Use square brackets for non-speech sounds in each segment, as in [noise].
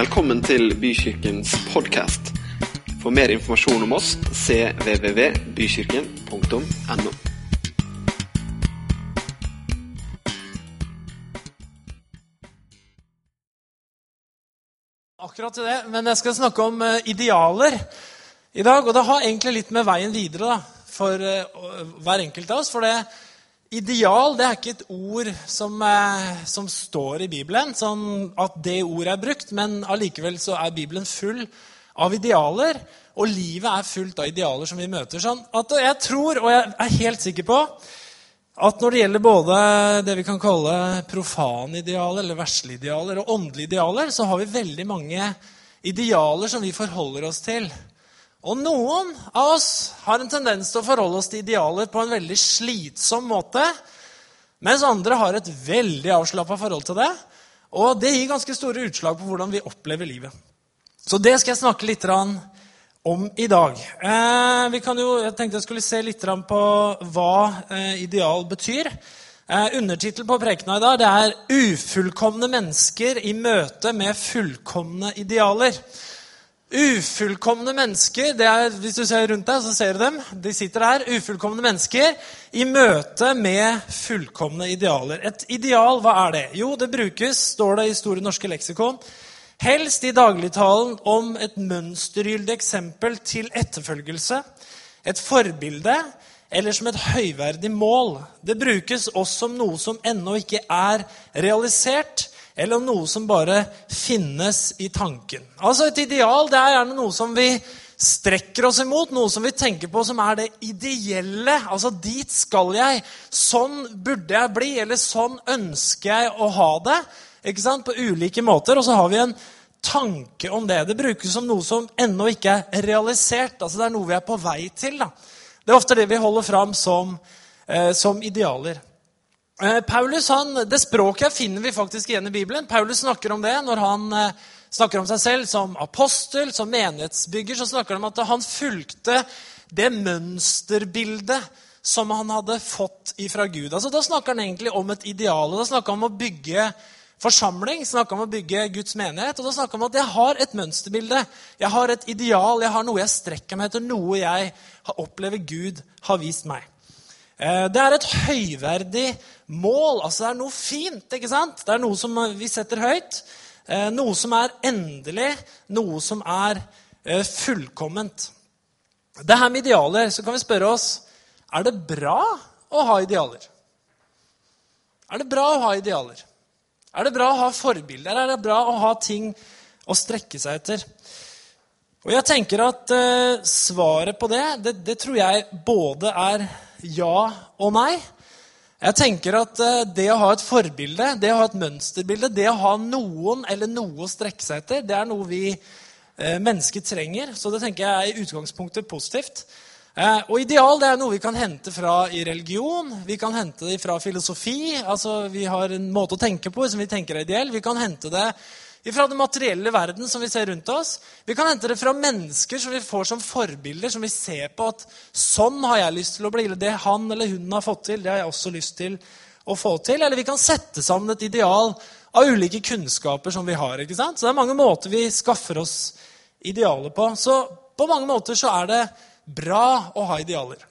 Velkommen til Bykirkens podkast. For mer informasjon om oss cvvvbykirken.no. akkurat til det, men jeg skal snakke om eh, idealer i dag. Og det har egentlig litt med veien videre da, for eh, hver enkelt av oss. For det ideal det er ikke et ord som, eh, som står i Bibelen, sånn at det ordet er brukt, men allikevel så er Bibelen full av idealer. Og livet er fullt av idealer som vi møter. Sånn at jeg tror, og jeg er helt sikker på, at når det gjelder både det vi kan kalle profanidealer, eller verslige idealer, og åndelige idealer, så har vi veldig mange idealer som vi forholder oss til. Og noen av oss har en tendens til å forholde oss til idealer på en veldig slitsom måte, mens andre har et veldig avslappa forhold til det. Og det gir ganske store utslag på hvordan vi opplever livet. Så det skal jeg snakke litt om i dag. Eh, jo, jeg tenkte jeg skulle se litt på hva eh, ideal betyr. Eh, Undertittel på prekena i dag det er 'Ufullkomne mennesker i møte med fullkomne idealer'. Ufullkomne mennesker er, Hvis du ser rundt deg, så ser du dem. De sitter der. Ufullkomne mennesker i møte med fullkomne idealer. Et ideal, hva er det? Jo, det brukes, står det i Store norske leksikon, Helst i dagligtalen om et mønstergyldig eksempel til etterfølgelse, et forbilde eller som et høyverdig mål. Det brukes også som noe som ennå ikke er realisert, eller om noe som bare finnes i tanken. Altså Et ideal det er gjerne noe som vi strekker oss imot, noe som vi tenker på som er det ideelle. Altså, dit skal jeg. Sånn burde jeg bli, eller sånn ønsker jeg å ha det ikke sant? på ulike måter. Og så har vi en tanke om det. Det brukes som noe som ennå ikke er realisert. altså Det er noe vi er på vei til. Da. Det er ofte det vi holder fram som, eh, som idealer. Eh, Paulus, han, Det språket finner vi faktisk igjen i Bibelen. Paulus snakker om det når han eh, snakker om seg selv som apostel, som menighetsbygger. Så snakker han om at han fulgte det mønsterbildet som han hadde fått ifra Gud. Altså, da snakker han egentlig om et ideal. og Da snakker han om å bygge forsamling, snakka om å bygge Guds menighet. Og da snakker han om at jeg har et mønsterbilde, jeg har et ideal, jeg har noe jeg strekker meg etter, noe jeg opplever Gud har vist meg. Eh, det er et høyverdig mål. altså Det er noe fint. ikke sant? Det er noe som vi setter høyt. Eh, noe som er endelig, noe som er eh, fullkomment. Det her med idealer, så kan vi spørre oss er det bra å ha idealer. Er det bra å ha idealer? Er det bra å ha forbilder? Er det bra å ha ting å strekke seg etter? Og jeg tenker at svaret på det, det, det, tror jeg både er ja og nei. Jeg tenker at uh, det å ha et forbilde, det å ha et mønsterbilde, det å ha noen eller noe å strekke seg etter, det er noe vi uh, mennesker trenger. Så det tenker jeg er i utgangspunktet positivt. Eh, og ideal det er noe vi kan hente fra i religion, vi kan hente det fra filosofi. altså Vi har en måte å tenke på som vi tenker er ideell. Vi kan hente det fra den materielle verden som vi ser rundt oss. Vi kan hente det fra mennesker som vi får som forbilder, som vi ser på at sånn har jeg lyst til å bli. Eller det han eller hun har fått til, det har jeg også lyst til å få til. Eller vi kan sette sammen et ideal av ulike kunnskaper som vi har. ikke sant? Så det er mange måter vi skaffer oss idealer på. Så på mange måter så er det bra å ha idealer.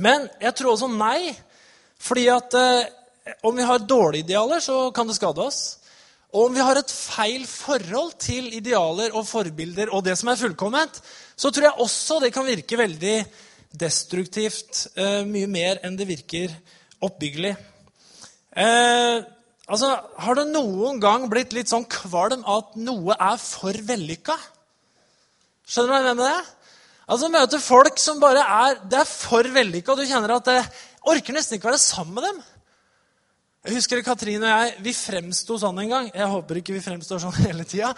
Men jeg tror også nei. Fordi at eh, om vi har dårlige idealer, så kan det skade oss. Og om vi har et feil forhold til idealer og forbilder og det som er fullkomment, så tror jeg også det kan virke veldig destruktivt. Eh, mye mer enn det virker oppbyggelig. Eh, altså, Har det noen gang blitt litt sånn kvalm at noe er for vellykka? Skjønner du hva jeg mener det? Altså Møte folk som bare er Det er for vellykka, og du kjenner at det orker nesten ikke være sammen med dem. Jeg husker Katrine og jeg vi fremsto sånn en gang. Jeg håper ikke vi fremstår sånn [laughs] hele tida.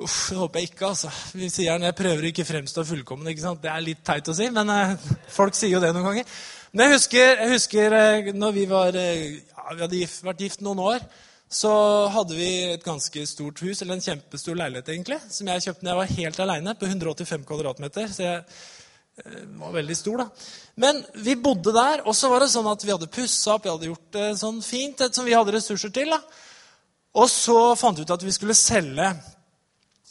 Uff, det håper jeg ikke. altså. Vi sier gjerne jeg prøver ikke fremstå fullkommen. ikke sant? Det er litt teit å si, men eh, folk sier jo det noen ganger. Men jeg husker, jeg husker eh, når vi var eh, ja, vi hadde gift, vært gift noen år så hadde vi et ganske stort hus, eller en kjempestor leilighet, egentlig, som jeg kjøpte når jeg var helt aleine, på 185 kvadratmeter. Så jeg var veldig stor, da. Men vi bodde der, og så var det sånn at vi hadde pussa opp, vi hadde gjort det sånn fint, som vi hadde ressurser til. da. Og så fant vi ut at vi skulle selge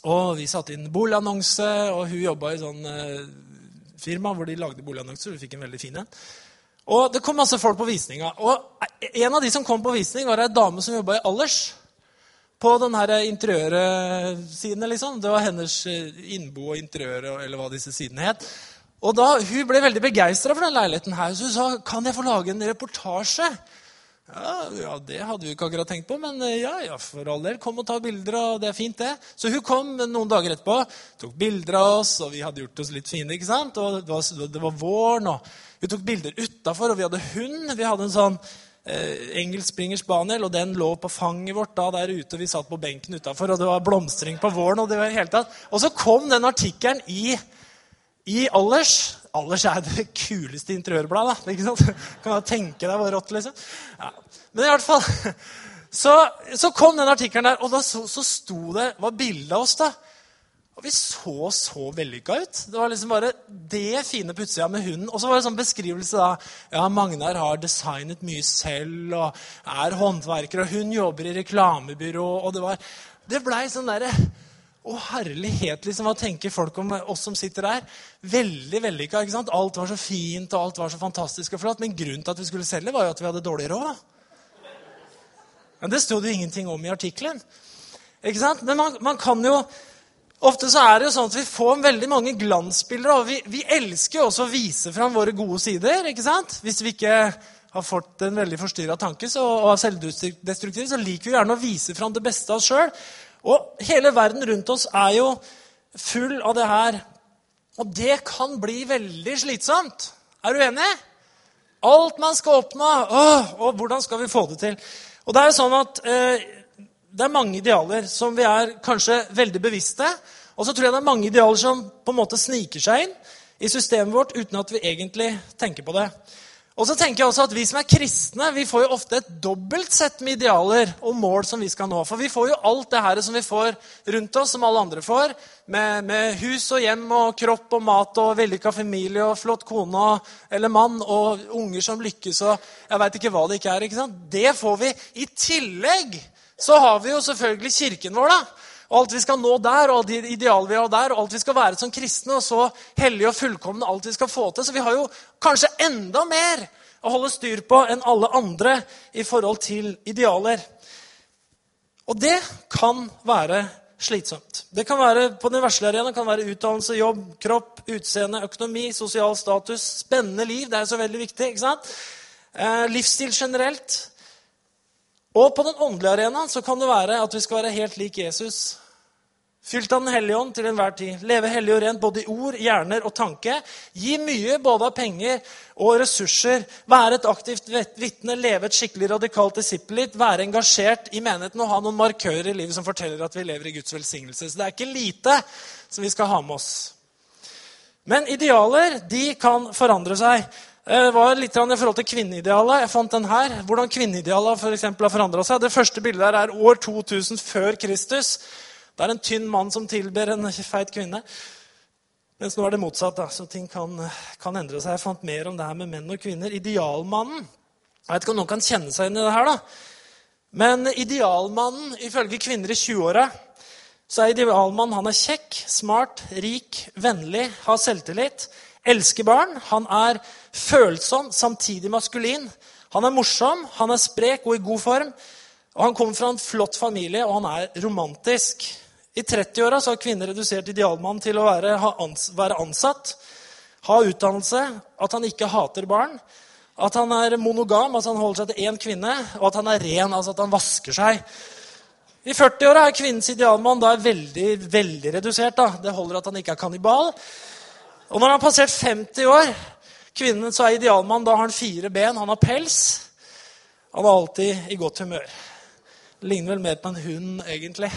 Og vi satte inn boligannonse, og hun jobba i sånn eh, firma hvor de lagde boligannonser. Vi fikk en veldig fin en. Og det kom masse folk på visninga. Og en av de som kom på visning, var ei dame som jobba i Allers. På den her interiørsidene, liksom. Det var hennes eh, innbo og interiør, eller hva disse sidene het. Og da, Hun ble veldig begeistra for den leiligheten her, så hun sa kan jeg få lage en reportasje. Ja, ja, Det hadde vi ikke akkurat tenkt på, men eh, ja, ja, for all del. Kom og ta bilder, og det er fint, det. Så hun kom noen dager etterpå, tok bilder av oss, og vi hadde gjort oss litt fine. ikke sant? Og Det var, det var våren, og hun tok bilder utafor, og vi hadde hund. Vi hadde en sånn eh, engelsk springer spaniel, og den lå på fanget vårt da der ute. Vi satt på benken utafor, og det var blomstring på våren. Og det var helt tatt. Og så kom den artikkelen i i Allers Allers er det kuleste interiørbladet. ikke sant? Kan du tenke deg hvor rått, liksom? Ja. Men i hvert fall, så, så kom den artikkelen der, og da så, så sto det var bilde av oss. da. Og vi så så vellykka ut. Det var liksom bare det fine på utsida med hunden. Og så var det sånn beskrivelse da. Ja, Magnar har designet mye selv og er håndverker, og hun jobber i reklamebyrå. Og det var Det blei sånn derre å, herlighet, liksom, hva tenker folk om oss som sitter der? Veldig vellykka. ikke sant? Alt var så fint og alt var så fantastisk og flott. Men grunnen til at vi skulle selge, var jo at vi hadde dårlig råd. Men det sto det jo ingenting om i artikkelen. Ikke sant? Men man, man, kan jo Ofte så er det jo sånn at vi får veldig mange glansbilder. Og vi, vi elsker jo også å vise fram våre gode sider. ikke sant? Hvis vi ikke har fått en veldig forstyrra tanke så, og er selvdestruktive, så liker vi gjerne å vise fram det beste av oss sjøl. Og hele verden rundt oss er jo full av det her. Og det kan bli veldig slitsomt. Er du enig? Alt man skal oppnå. Åh, og hvordan skal vi få det til? Og Det er jo sånn at eh, det er mange idealer som vi er kanskje veldig bevisste. Og så tror jeg det er mange idealer som på en måte sniker seg inn i systemet vårt uten at vi egentlig tenker på det. Og så tenker jeg også at Vi som er kristne, vi får jo ofte et dobbelt sett med idealer og mål som vi skal nå. For vi får jo alt det her som vi får rundt oss, som alle andre får. Med, med hus og hjem og kropp og mat og vellykka familie og flott kone eller mann og unger som lykkes og jeg veit ikke hva det ikke er. ikke sant? Det får vi. I tillegg så har vi jo selvfølgelig kirken vår. da og alt vi skal nå der, og de idealene vi har der, og alt vi skal være som kristne, og så hellige og fullkomne alt vi skal få til. Så vi har jo kanskje enda mer å holde styr på enn alle andre i forhold til idealer. Og det kan være slitsomt. Det kan være på den verslige arena, kan være utdannelse, jobb, kropp, utseende, økonomi, sosial status, spennende liv. Det er så veldig viktig. ikke sant? Eh, livsstil generelt. Og på den åndelige arenaen kan det være at vi skal være helt lik Jesus. Fylt av Den hellige ånd til enhver tid. Leve hellig og rent både i ord, hjerner og tanke. Gi mye både av penger og ressurser. Være et aktivt vitne, leve et skikkelig radikalt disippelliv. Være engasjert i menigheten og ha noen markører i livet som forteller at vi lever i Guds velsignelse. Så det er ikke lite som vi skal ha med oss. Men idealer de kan forandre seg. Eh, det var litt i forhold til kvinneidealet. Jeg fant den her. Hvordan kvinneidealet for har forandra seg. Det første bildet her er år 2000 før Kristus. Det er en tynn mann som tilber en feit kvinne. Mens nå er det motsatt. Da. Så ting kan, kan, endre seg. Jeg fant mer om det her med menn og kvinner. Idealmannen. Jeg vet ikke om noen kan kjenne seg inn i det her. da. Men idealmannen, ifølge kvinner i 20-åra, så er idealmannen han er kjekk, smart, rik, vennlig, har selvtillit elsker barn, han er følsom, samtidig maskulin. Han er morsom, han er sprek og i god form. Og Han kommer fra en flott familie, og han er romantisk. I 30-åra har kvinner redusert idealmannen til å være, være, ansatt, ha utdannelse, at han ikke hater barn, at han er monogam, altså han holder seg til én kvinne, og at han er ren, altså at han vasker seg. I 40-åra er kvinnens idealmann da veldig, veldig redusert. Da. Det holder at han ikke er kannibal, og når han har passert 50 år Kvinnen så er idealmann. Da har han fire ben, han har pels. Han er alltid i godt humør. Ligner vel mer på en hund, egentlig.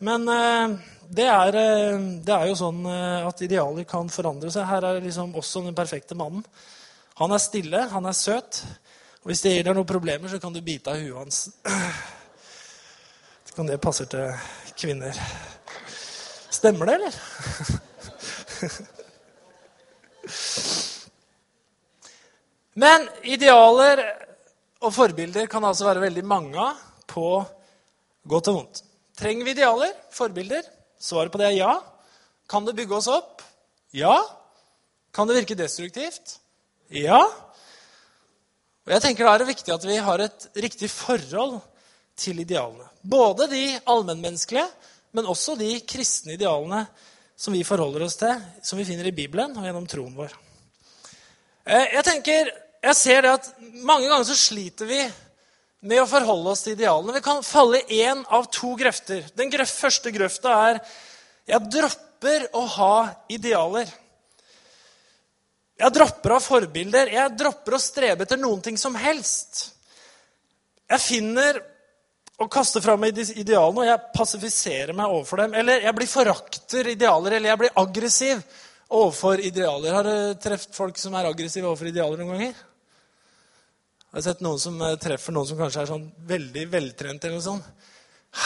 Men eh, det, er, eh, det, er, jo sånn eh, at idealer kan forandre seg. Her er liksom også den perfekte mannen. Han er stille, han er søt. Og hvis det gir deg noen problemer, så kan du bite av huet hans. Så kan det passer til kvinner. Stemmer det, eller? Men idealer og forbilder kan altså være veldig mange på godt og vondt. Trenger vi idealer, forbilder? Svaret på det er ja. Kan det bygge oss opp? Ja. Kan det virke destruktivt? Ja. Og jeg tenker Da er det viktig at vi har et riktig forhold til idealene. Både de allmennmenneskelige, men også de kristne idealene som vi forholder oss til, som vi finner i Bibelen og gjennom troen vår. Eh, jeg tenker, jeg ser det at Mange ganger så sliter vi med å forholde oss til idealene. Vi kan falle i én av to grøfter. Den første grøfta er jeg dropper å ha idealer. Jeg dropper å ha forbilder. Jeg dropper å strebe etter noen ting som helst. Jeg finner og kaster fra meg idealene, og jeg passifiserer meg overfor dem. Eller jeg blir forakter idealer, eller jeg blir aggressiv overfor idealer. Har du truffet folk som er aggressive overfor idealer noen ganger? Har sett noen som eh, treffer noen som kanskje er sånn veldig veltrent? eller noe sånt?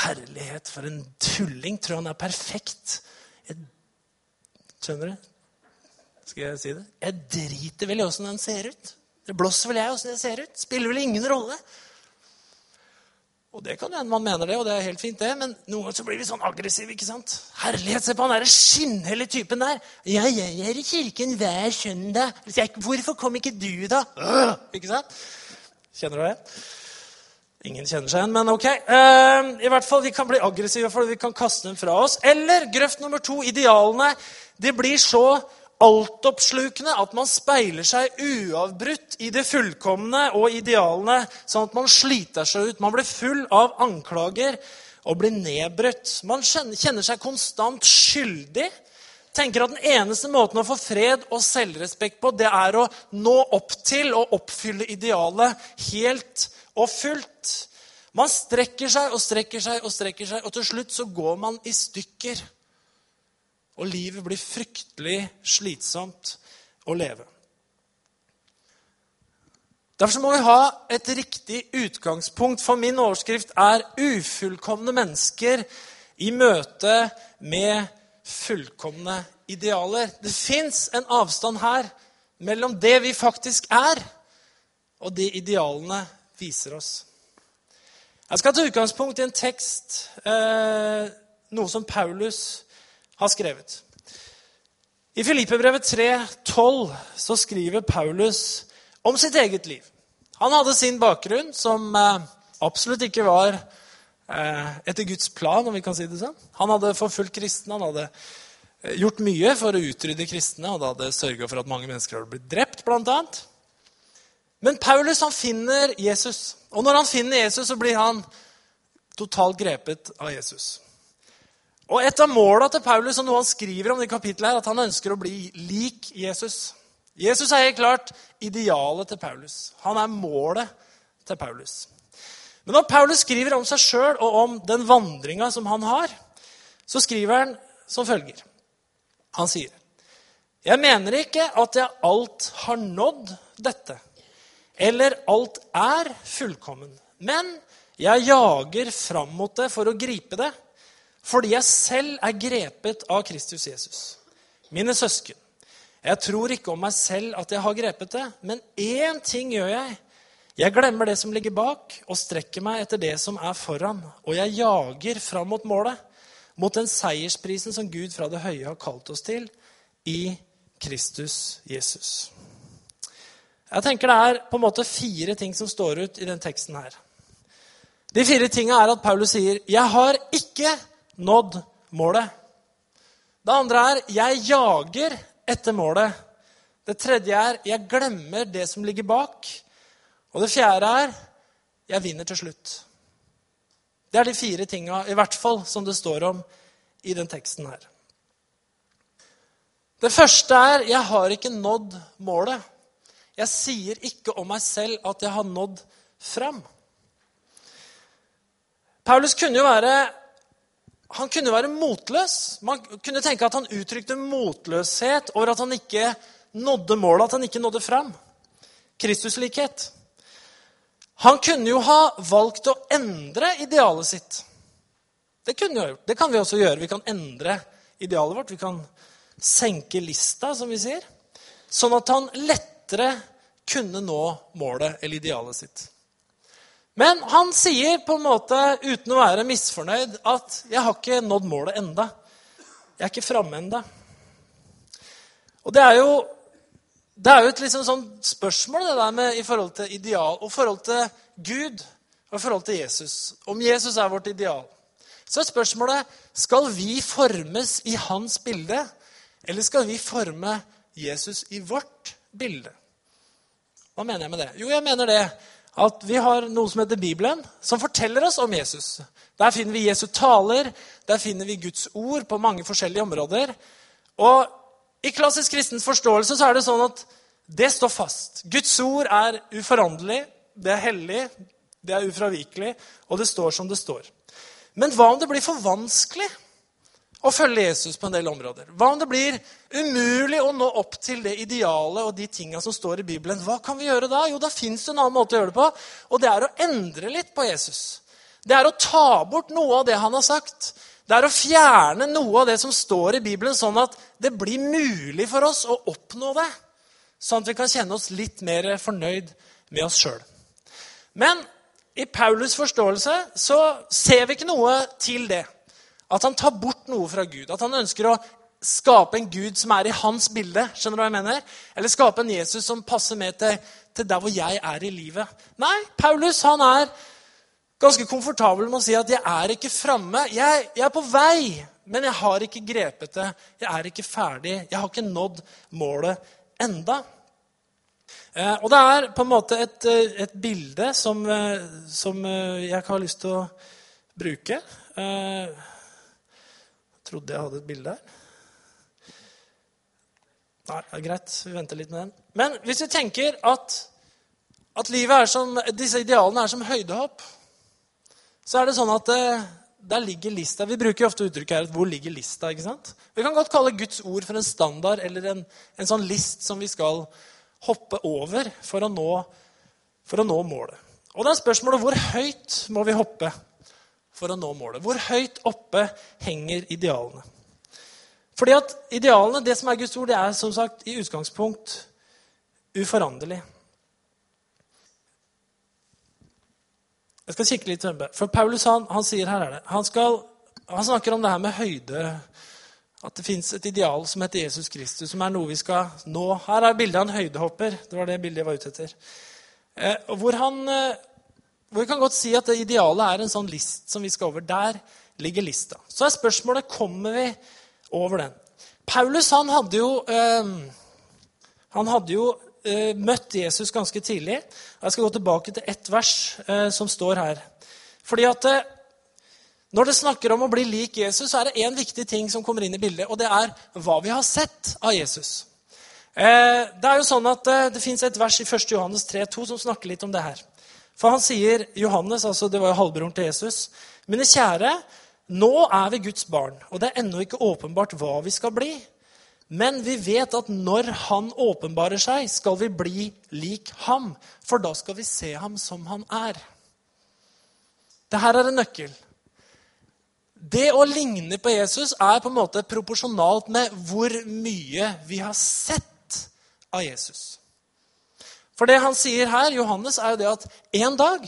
Herlighet, for en tulling! Tror han er perfekt. Jeg, skjønner du? Skal jeg si det? Jeg driter vel i åssen den ser ut. Det blåser vel jeg åssen jeg ser ut. Spiller vel ingen rolle. Og det kan hende man mener det, og det er helt fint, det, men noen ganger så blir vi sånn aggressive. ikke sant? Herlighet, se på han derre skinnhellige typen der. Ja, jeg er i kirken hver søndag. Hvorfor kom ikke du, da? Øh, ikke sant? Kjenner du det? Ingen kjenner seg igjen, men ok. Uh, I hvert fall, Vi kan bli aggressive fordi vi kan kaste dem fra oss. Eller grøft nummer to, idealene. De blir så altoppslukende at man speiler seg uavbrutt i det fullkomne og idealene, sånn at man sliter seg ut. Man blir full av anklager og blir nedbrutt. Man kjenner seg konstant skyldig. Tenker at Den eneste måten å få fred og selvrespekt på, det er å nå opp til og oppfylle idealet helt og fullt. Man strekker seg og strekker seg og strekker seg, og til slutt så går man i stykker. Og livet blir fryktelig slitsomt å leve. Derfor må vi ha et riktig utgangspunkt, for min overskrift er 'Ufullkomne mennesker i møte med fullkomne idealer'. Det fins en avstand her mellom det vi faktisk er, og de idealene viser oss. Jeg skal ta utgangspunkt i en tekst, eh, noe som Paulus har skrevet. I Filippebrevet 3,12 så skriver Paulus om sitt eget liv. Han hadde sin bakgrunn, som eh, absolutt ikke var etter Guds plan, om vi kan si det sånn. Han hadde forfulgt kristne, han hadde eh, gjort mye for å utrydde kristne. Han hadde sørga for at mange mennesker hadde blitt drept, bl.a. Men Paulus han finner Jesus. Og når han finner Jesus, så blir han totalt grepet av Jesus. Og Et av måla til Paulus og noe han skriver om det kapittelet, er at han ønsker å bli lik Jesus. Jesus er helt klart idealet til Paulus. Han er målet til Paulus. Men når Paulus skriver om seg sjøl og om den vandringa som han har, så skriver han som følger. Han sier, 'Jeg mener ikke at jeg alt har nådd dette, eller alt er fullkommen, men jeg jager fram mot det for å gripe det.' fordi jeg selv er grepet av Kristus Jesus. Mine søsken, jeg tror ikke om meg selv at jeg har grepet det, men én ting gjør jeg. Jeg glemmer det som ligger bak, og strekker meg etter det som er foran. Og jeg jager fram mot målet, mot den seiersprisen som Gud fra det høye har kalt oss til, i Kristus Jesus. Jeg tenker Det er på en måte fire ting som står ut i den teksten her. De fire tinga er at Paulus sier, 'Jeg har ikke nådd målet. Det andre er 'jeg jager etter målet'. Det tredje er 'jeg glemmer det som ligger bak'. Og det fjerde er 'jeg vinner til slutt'. Det er de fire tinga, i hvert fall, som det står om i den teksten her. Det første er 'jeg har ikke nådd målet'. Jeg sier ikke om meg selv at jeg har nådd fram. Paulus kunne jo være han kunne være motløs. Man kunne tenke at han uttrykte motløshet over at han ikke nådde målet, at han ikke nådde fram. Kristuslikhet. Han kunne jo ha valgt å endre idealet sitt. Det, det kan vi også gjøre. Vi kan endre idealet vårt. Vi kan senke lista, som vi sier, sånn at han lettere kunne nå målet eller idealet sitt. Men han sier på en måte, uten å være misfornøyd, at 'jeg har ikke nådd målet enda. Jeg er ikke framme enda. Og det er jo, det er jo et liksom sånn spørsmål det der med, i forhold til ideal og forhold til Gud og i forhold til Jesus. Om Jesus er vårt ideal. Så er spørsmålet skal vi formes i hans bilde, eller skal vi forme Jesus i vårt bilde? Hva mener jeg med det? Jo, jeg mener det at vi har noe som heter Bibelen, som forteller oss om Jesus. Der finner vi Jesu taler, der finner vi Guds ord på mange forskjellige områder. Og i klassisk kristens forståelse så er det sånn at det står fast. Guds ord er uforanderlig, det er hellig, det er ufravikelig, og det står som det står. Men hva om det blir for vanskelig å følge Jesus på en del områder? Hva om det blir umulig å nå opp til det idealet og de tinga som står i Bibelen? Hva kan vi gjøre da? Jo, da fins det en annen måte å gjøre det på, og det er å endre litt på Jesus. Det er å ta bort noe av det han har sagt. Det er å fjerne noe av det som står i Bibelen, sånn at det blir mulig for oss å oppnå det. Sånn at vi kan kjenne oss litt mer fornøyd med oss sjøl. Men i Paulus' forståelse så ser vi ikke noe til det. At han tar bort noe fra Gud. At han ønsker å skape en Gud som er i hans bilde. skjønner du hva jeg mener? Eller skape en Jesus som passer med til, til der hvor jeg er i livet. Nei, Paulus han er ganske komfortabel med å si at 'jeg er ikke framme'. Jeg, jeg, er på vei, men jeg har ikke grepet det. Jeg er ikke ferdig. Jeg har ikke nådd målet enda. Eh, og det er på en måte et, eh, et bilde som, eh, som, jeg ikke har lyst til å bruke. Jeg trodde jeg hadde et bilde her. Nei, det er greit. Vi venter litt med den. Men hvis vi tenker at, at livet er som, disse idealene er som høydehopp så er det sånn at eh, der ligger lista. Vi bruker ofte uttrykket her, at hvor ligger lista? ikke sant? Vi kan godt kalle Guds ord for en standard eller en, en sånn list som vi skal hoppe over for å, nå, for å nå målet. Og det er spørsmålet hvor høyt må vi hoppe for å nå målet? Hvor høyt oppe henger idealene? Fordi at idealene, det som er Guds ord, det er som sagt i utgangspunkt uforanderlig. Jeg skal kikke litt fremme. For Paulus han, han sier her er det, han, skal, han, snakker om det her med høyde. At det fins et ideal som heter Jesus Kristus, som er noe vi skal nå. Her er bildet av en høydehopper. Det var det bildet jeg var ute etter. Eh, hvor, han, eh, hvor vi kan godt si at det idealet er en sånn list som vi skal over. Der ligger lista. Så er spørsmålet kommer vi over den. Paulus han hadde jo, eh, han hadde jo møtt Jesus ganske tidlig. Jeg skal gå tilbake til ett vers eh, som står her. Fordi at eh, Når det snakker om å bli lik Jesus, så er det én viktig ting som kommer inn i bildet, og det er hva vi har sett av Jesus. Eh, det er jo sånn at eh, det fins et vers i 1. Johannes 3,2 som snakker litt om det her. For han sier, Johannes, altså det var jo halvbroren til Jesus, mine kjære, nå er vi Guds barn, og det er ennå ikke åpenbart hva vi skal bli. Men vi vet at når han åpenbarer seg, skal vi bli lik ham. For da skal vi se ham som han er. Dette er en nøkkel. Det å ligne på Jesus er på en måte proporsjonalt med hvor mye vi har sett av Jesus. For det han sier her, Johannes, er jo det at en dag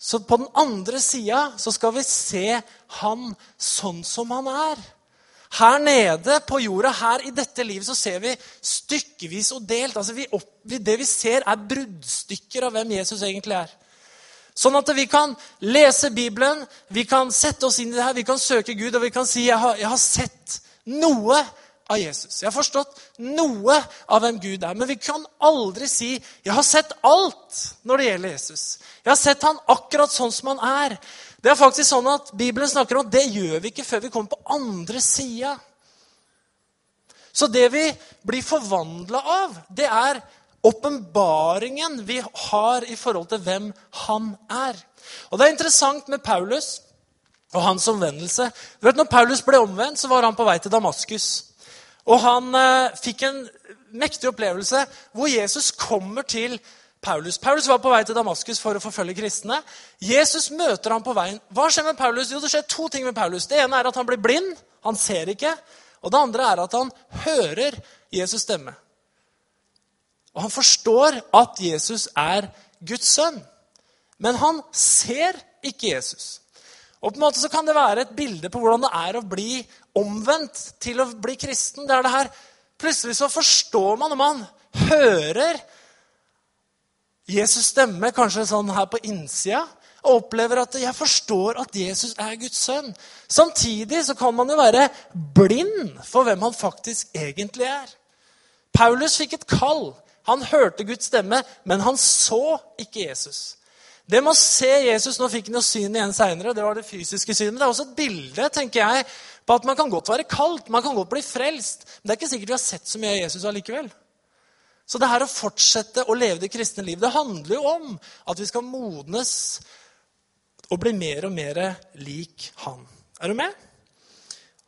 så på den andre sida så skal vi se han sånn som han er. Her nede på jorda, her i dette livet, så ser vi stykkevis og delt. Altså vi opp, det vi ser, er bruddstykker av hvem Jesus egentlig er. Sånn at vi kan lese Bibelen, vi kan sette oss inn i det her, vi kan søke Gud, og vi kan si jeg har, jeg har sett noe av Jesus. Jeg har forstått noe av hvem Gud er. Men vi kan aldri si 'Jeg har sett alt' når det gjelder Jesus. Jeg har sett han akkurat sånn som han er. Det er faktisk sånn at Bibelen snakker om at det gjør vi ikke før vi kommer på andre sida. Så det vi blir forvandla av, det er åpenbaringen vi har i forhold til hvem han er. Og Det er interessant med Paulus og hans omvendelse. Du vet, når Paulus ble omvendt, så var han på vei til Damaskus. Og han eh, fikk en mektig opplevelse hvor Jesus kommer til Paulus. Paulus var på vei til Damaskus for å forfølge kristne. Jesus møter ham på veien. Hva skjer med Paulus? Jo, Det skjer to ting med Paulus. Det ene er at han blir blind. Han ser ikke. Og det andre er at han hører Jesus stemme. Og han forstår at Jesus er Guds sønn. Men han ser ikke Jesus. Og på en måte så kan det være et bilde på hvordan det er å bli omvendt til å bli kristen. Det er det her Plutselig så forstår man når man hører Jesus stemme kanskje sånn her på innsida, og opplever at 'jeg forstår at Jesus er Guds sønn'. Samtidig så kan man jo være blind for hvem han faktisk egentlig er. Paulus fikk et kall. Han hørte Guds stemme, men han så ikke Jesus. Det med å se Jesus Nå fikk han jo syn igjen seinere. Det var det fysiske synet. Det er også et bilde tenker jeg, på at man kan godt være kaldt, man kan godt bli frelst. Men det er ikke sikkert vi har sett så mye av Jesus allikevel. Så det her å fortsette å leve det kristne liv, det handler jo om at vi skal modnes og bli mer og mer lik han. Er du med?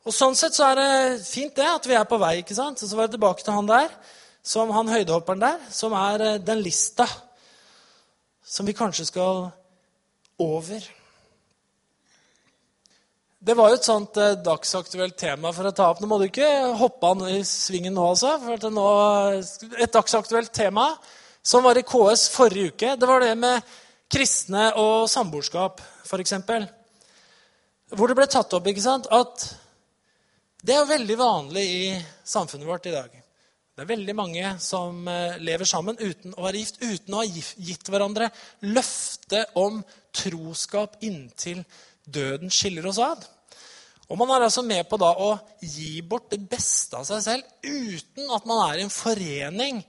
Og Sånn sett så er det fint det at vi er på vei. ikke sant? Så var det tilbake til han der, som han høydehopperen der, som er eh, den lista som vi kanskje skal over. Det var jo et sånt eh, dagsaktuelt tema for å ta opp. Nå må du ikke hoppe an i svingen nå, altså. For nå, et dagsaktuelt tema som var i KS forrige uke, det var det med kristne og samboerskap, f.eks. Hvor det ble tatt opp ikke sant, at det er veldig vanlig i samfunnet vårt i dag. Det er veldig mange som eh, lever sammen uten å være gift, uten å ha gitt hverandre løfte om troskap inntil døden skiller oss ad. Og Man er altså med på da å gi bort det beste av seg selv uten at man er i en forening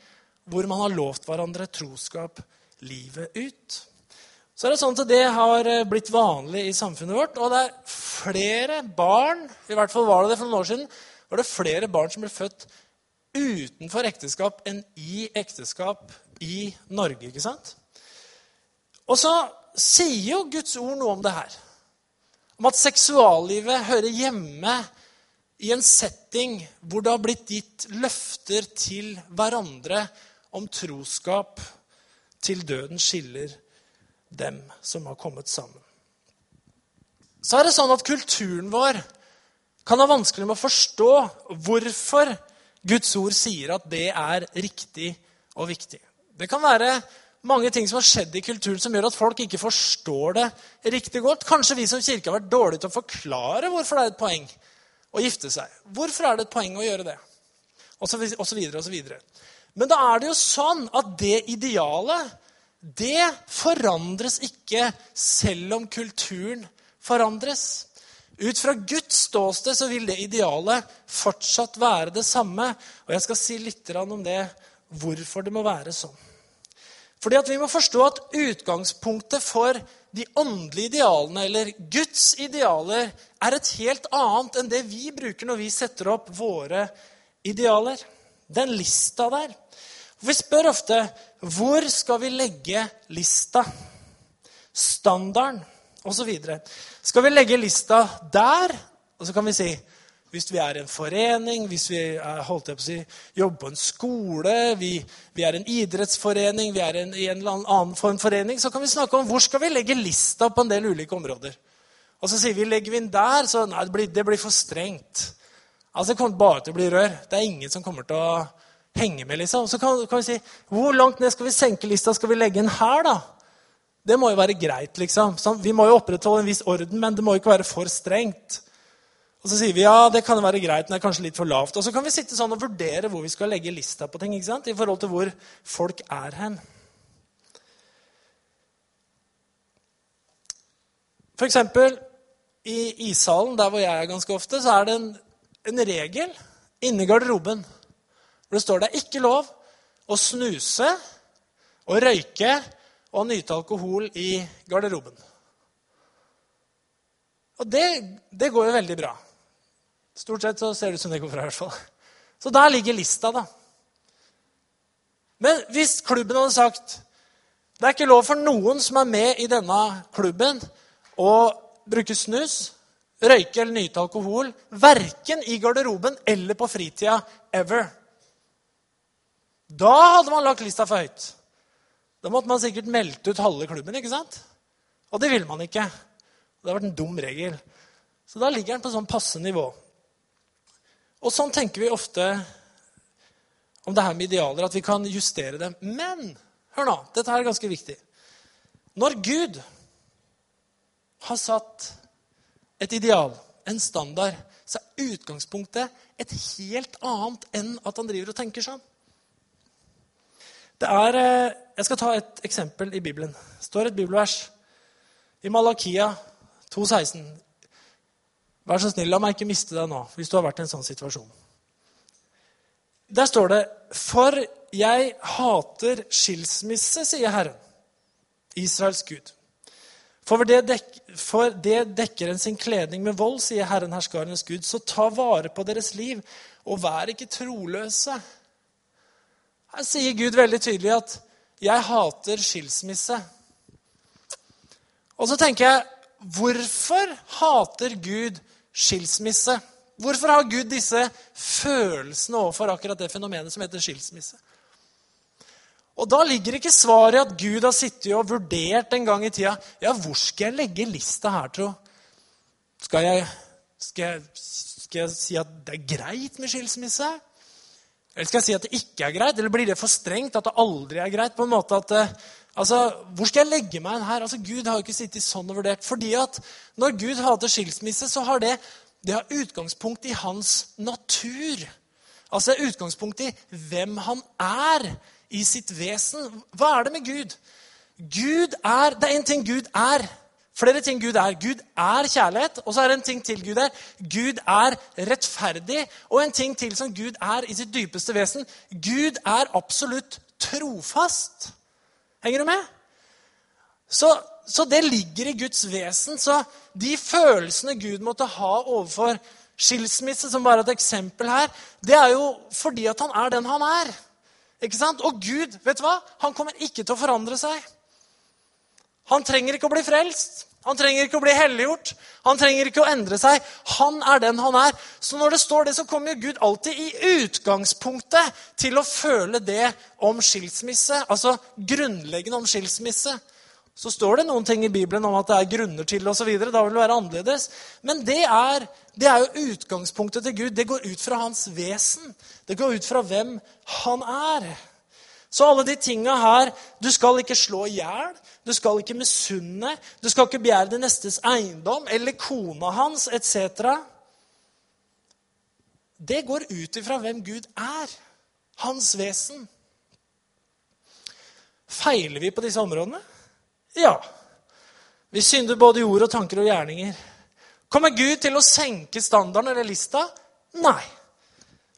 hvor man har lovt hverandre troskap livet ut. Så er det sånn at Det har eh, blitt vanlig i samfunnet vårt. Og det er flere barn i hvert fall var det det for noen år siden, var det flere barn som ble født utenfor ekteskap enn i ekteskap i Norge. ikke sant? Og så sier jo Guds ord noe om det her om at seksuallivet hører hjemme i en setting hvor det har blitt gitt løfter til hverandre om troskap til døden skiller dem som har kommet sammen. Så er det sånn at kulturen vår kan ha vanskelig med å forstå hvorfor Guds ord sier at det er riktig og viktig. Det kan være mange ting som har skjedd i kulturen som gjør at folk ikke forstår det riktig godt. Kanskje vi som kirke har vært dårlige til å forklare hvorfor det er et poeng å gifte seg. Hvorfor er det et poeng å gjøre det? Og så, og så videre og så videre. Men da er det jo sånn at det idealet, det forandres ikke selv om kulturen forandres. Ut fra Guds ståsted så vil det idealet fortsatt være det samme. Og jeg skal si litt om det, hvorfor det må være sånn. Fordi at Vi må forstå at utgangspunktet for de åndelige idealene, eller Guds idealer, er et helt annet enn det vi bruker når vi setter opp våre idealer. Den lista der. Vi spør ofte hvor skal vi legge lista, standarden osv. Skal vi legge lista der? Og så kan vi si hvis vi er en forening, hvis vi er, holdt jeg på å si, jobber på en skole, vi, vi er en idrettsforening, vi er en, i en eller annen form forening, så kan vi snakke om hvor skal vi legge lista på en del ulike områder. Og så sier vi legger vi den der, så nei, det blir, det blir for strengt. Altså, Det kommer bare til å bli rør. Det er ingen som kommer til å henge med. liksom. Så kan, kan vi si hvor langt ned skal vi senke lista? Skal vi legge den her, da? Det må jo være greit, liksom. Så vi må jo opprettholde en viss orden, men det må jo ikke være for strengt. Og så sier vi ja, det kan være greit, men det er kanskje litt for lavt. Og så kan vi sitte sånn og vurdere hvor vi skal legge lista på ting ikke sant? i forhold til hvor folk er hen. For eksempel i ishallen, der hvor jeg er ganske ofte, så er det en, en regel inni garderoben hvor det står det er ikke lov å snuse og røyke og nyte alkohol i garderoben. Og det, det går jo veldig bra. Stort sett så ser det ut som det går bra. i hvert fall. Så der ligger lista, da. Men hvis klubben hadde sagt det er ikke lov for noen som er med i denne klubben, å bruke snus, røyke eller nyte alkohol, verken i garderoben eller på fritida ever. Da hadde man lagt lista for høyt. Da måtte man sikkert meldt ut halve klubben. ikke sant? Og det ville man ikke. Det har vært en dum regel. Så da ligger den på sånn passe nivå. Og sånn tenker vi ofte om det her med idealer, at vi kan justere dem. Men hør nå, dette her er ganske viktig. Når Gud har satt et ideal, en standard, så er utgangspunktet et helt annet enn at han driver og tenker sånn. Det er, eh, Jeg skal ta et eksempel i Bibelen. Det står et bibelvers i Malakia 2,16. Vær så snill, la meg ikke miste deg nå, hvis du har vært i en sånn situasjon. Der står det For jeg hater skilsmisse, sier Herren, Israels Gud. For det, dek, for det dekker en sin kledning med vold, sier Herren herskarenes Gud. Så ta vare på deres liv, og vær ikke troløse. Her sier Gud veldig tydelig at 'jeg hater skilsmisse'. Og så tenker jeg hvorfor hater Gud skilsmisse? Hvorfor har Gud disse følelsene overfor akkurat det fenomenet som heter skilsmisse? Og Da ligger ikke svaret i at Gud har sittet og vurdert en gang i tida ja, hvor skal jeg legge lista her, tro? Skal jeg, skal, jeg, skal jeg si at det er greit med skilsmisse? Eller skal jeg si at det ikke er greit? Eller blir det for strengt at det aldri er greit? på en måte at, eh, altså, Hvor skal jeg legge meg her? Altså, Gud har jo ikke sittet sånn og vurdert. fordi at når Gud hater skilsmisse, så har det, det har utgangspunkt i hans natur. Altså utgangspunkt i hvem han er i sitt vesen. Hva er det med Gud? Gud er, Det er én ting Gud er. Flere ting Gud er. Gud er kjærlighet, og så er det en ting til Gud er. Gud er rettferdig, og en ting til som Gud er i sitt dypeste vesen. Gud er absolutt trofast. Henger du med? Så, så det ligger i Guds vesen. Så de følelsene Gud måtte ha overfor skilsmisse, som bare et eksempel her, det er jo fordi at han er den han er. Ikke sant? Og Gud, vet du hva? Han kommer ikke til å forandre seg. Han trenger ikke å bli frelst. Han trenger ikke å bli helliggjort. Han trenger ikke å endre seg. Han er den han er. Så når det står det, så kommer Gud alltid i utgangspunktet til å føle det om skilsmisse. Altså grunnleggende om skilsmisse. Så står det noen ting i Bibelen om at det er grunner til osv. Da vil det være annerledes. Men det er, det er jo utgangspunktet til Gud. Det går ut fra hans vesen. Det går ut fra hvem han er. Så alle de tinga her Du skal ikke slå i hjel. Du skal ikke misunne. Du skal ikke begjære din nestes eiendom eller kona hans etc. Det går ut ifra hvem Gud er. Hans vesen. Feiler vi på disse områdene? Ja. Vi synder både i ord og tanker og gjerninger. Kommer Gud til å senke standarden eller lista? Nei.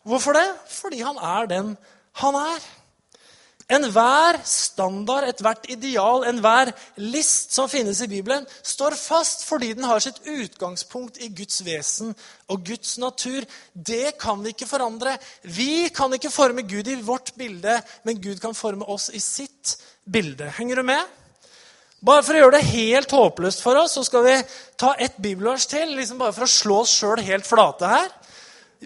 Hvorfor det? Fordi han er den han er. Enhver standard, ethvert ideal, enhver list som finnes i Bibelen, står fast fordi den har sitt utgangspunkt i Guds vesen og Guds natur. Det kan vi ikke forandre. Vi kan ikke forme Gud i vårt bilde, men Gud kan forme oss i sitt bilde. Henger du med? Bare For å gjøre det helt håpløst for oss så skal vi ta ett bibelvers til, liksom bare for å slå oss sjøl helt flate her.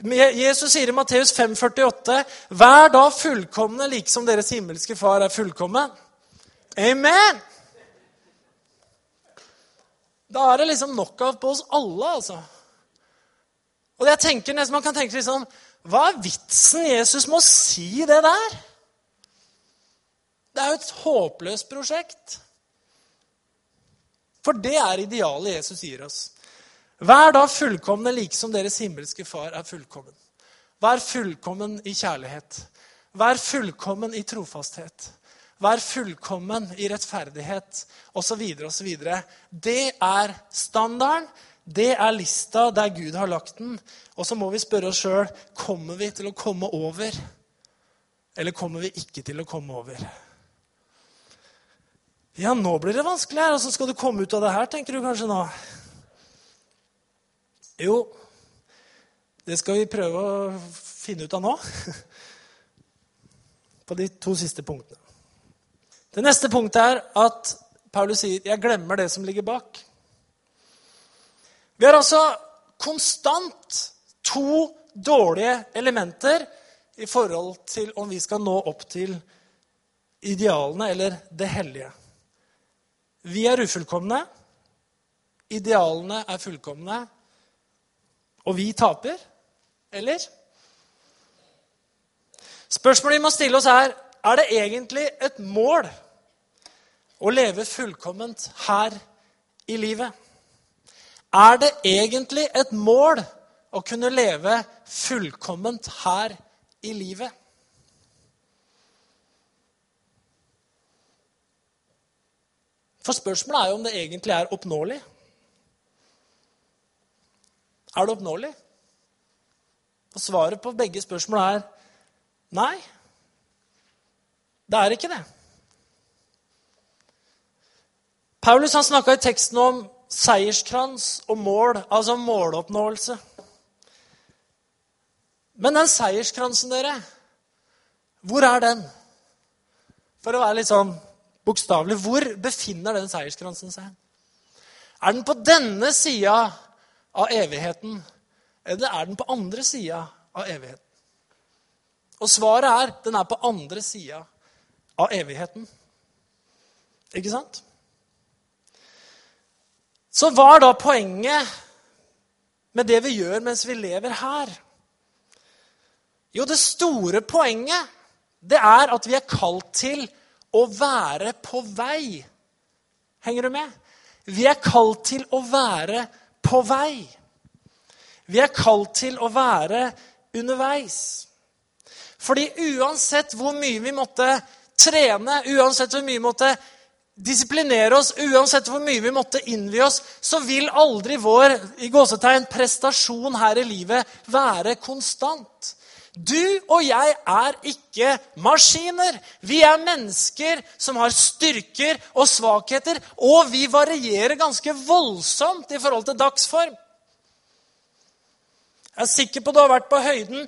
Jesus sier i Matteus 5,48.: Vær da fullkomne, like som deres himmelske far er fullkommen. Amen! Da er det liksom nok av på oss alle, altså. Og jeg tenker nesten, Man kan tenke liksom Hva er vitsen Jesus må si det der? Det er jo et håpløst prosjekt. For det er idealet Jesus gir oss. Vær da fullkomne like som deres himmelske far er fullkommen. Vær fullkommen i kjærlighet. Vær fullkommen i trofasthet. Vær fullkommen i rettferdighet osv. osv. Det er standarden. Det er lista der Gud har lagt den. Og så må vi spørre oss sjøl kommer vi til å komme over, eller kommer vi ikke til å komme over. Ja, nå blir det vanskelig her. Åssen skal du komme ut av det her, tenker du kanskje nå? Jo, det skal vi prøve å finne ut av nå. [laughs] På de to siste punktene. Det neste punktet er at Paulus sier 'jeg glemmer det som ligger bak'. Vi har altså konstant to dårlige elementer i forhold til om vi skal nå opp til idealene eller det hellige. Vi er ufullkomne. Idealene er fullkomne. Og vi taper? Eller? Spørsmålet vi må stille oss, er er det egentlig et mål å leve fullkomment her i livet. Er det egentlig et mål å kunne leve fullkomment her i livet? For spørsmålet er jo om det egentlig er oppnåelig. Er det oppnåelig? Og svaret på begge spørsmål er nei. Det er ikke det. Paulus han snakka i teksten om seierskrans og mål, altså måloppnåelse. Men den seierskransen, dere, hvor er den? For å være litt sånn bokstavelig, hvor befinner den seierskransen seg? Er den på denne sida av evigheten, eller er den på andre sida av evigheten? Og svaret er den er på andre sida av evigheten. Ikke sant? Så hva er da poenget med det vi gjør mens vi lever her? Jo, det store poenget det er at vi er kalt til å være på vei. Henger du med? Vi er kalt til å være på vei. Vi er kalt til å være underveis. Fordi uansett hvor mye vi måtte trene, uansett hvor mye vi måtte disiplinere oss, uansett hvor mye vi måtte innvie oss, så vil aldri vår i gåsetegn, prestasjon her i livet være konstant. Du og jeg er ikke maskiner. Vi er mennesker som har styrker og svakheter, og vi varierer ganske voldsomt i forhold til dagsform. Jeg er sikker på du har vært på høyden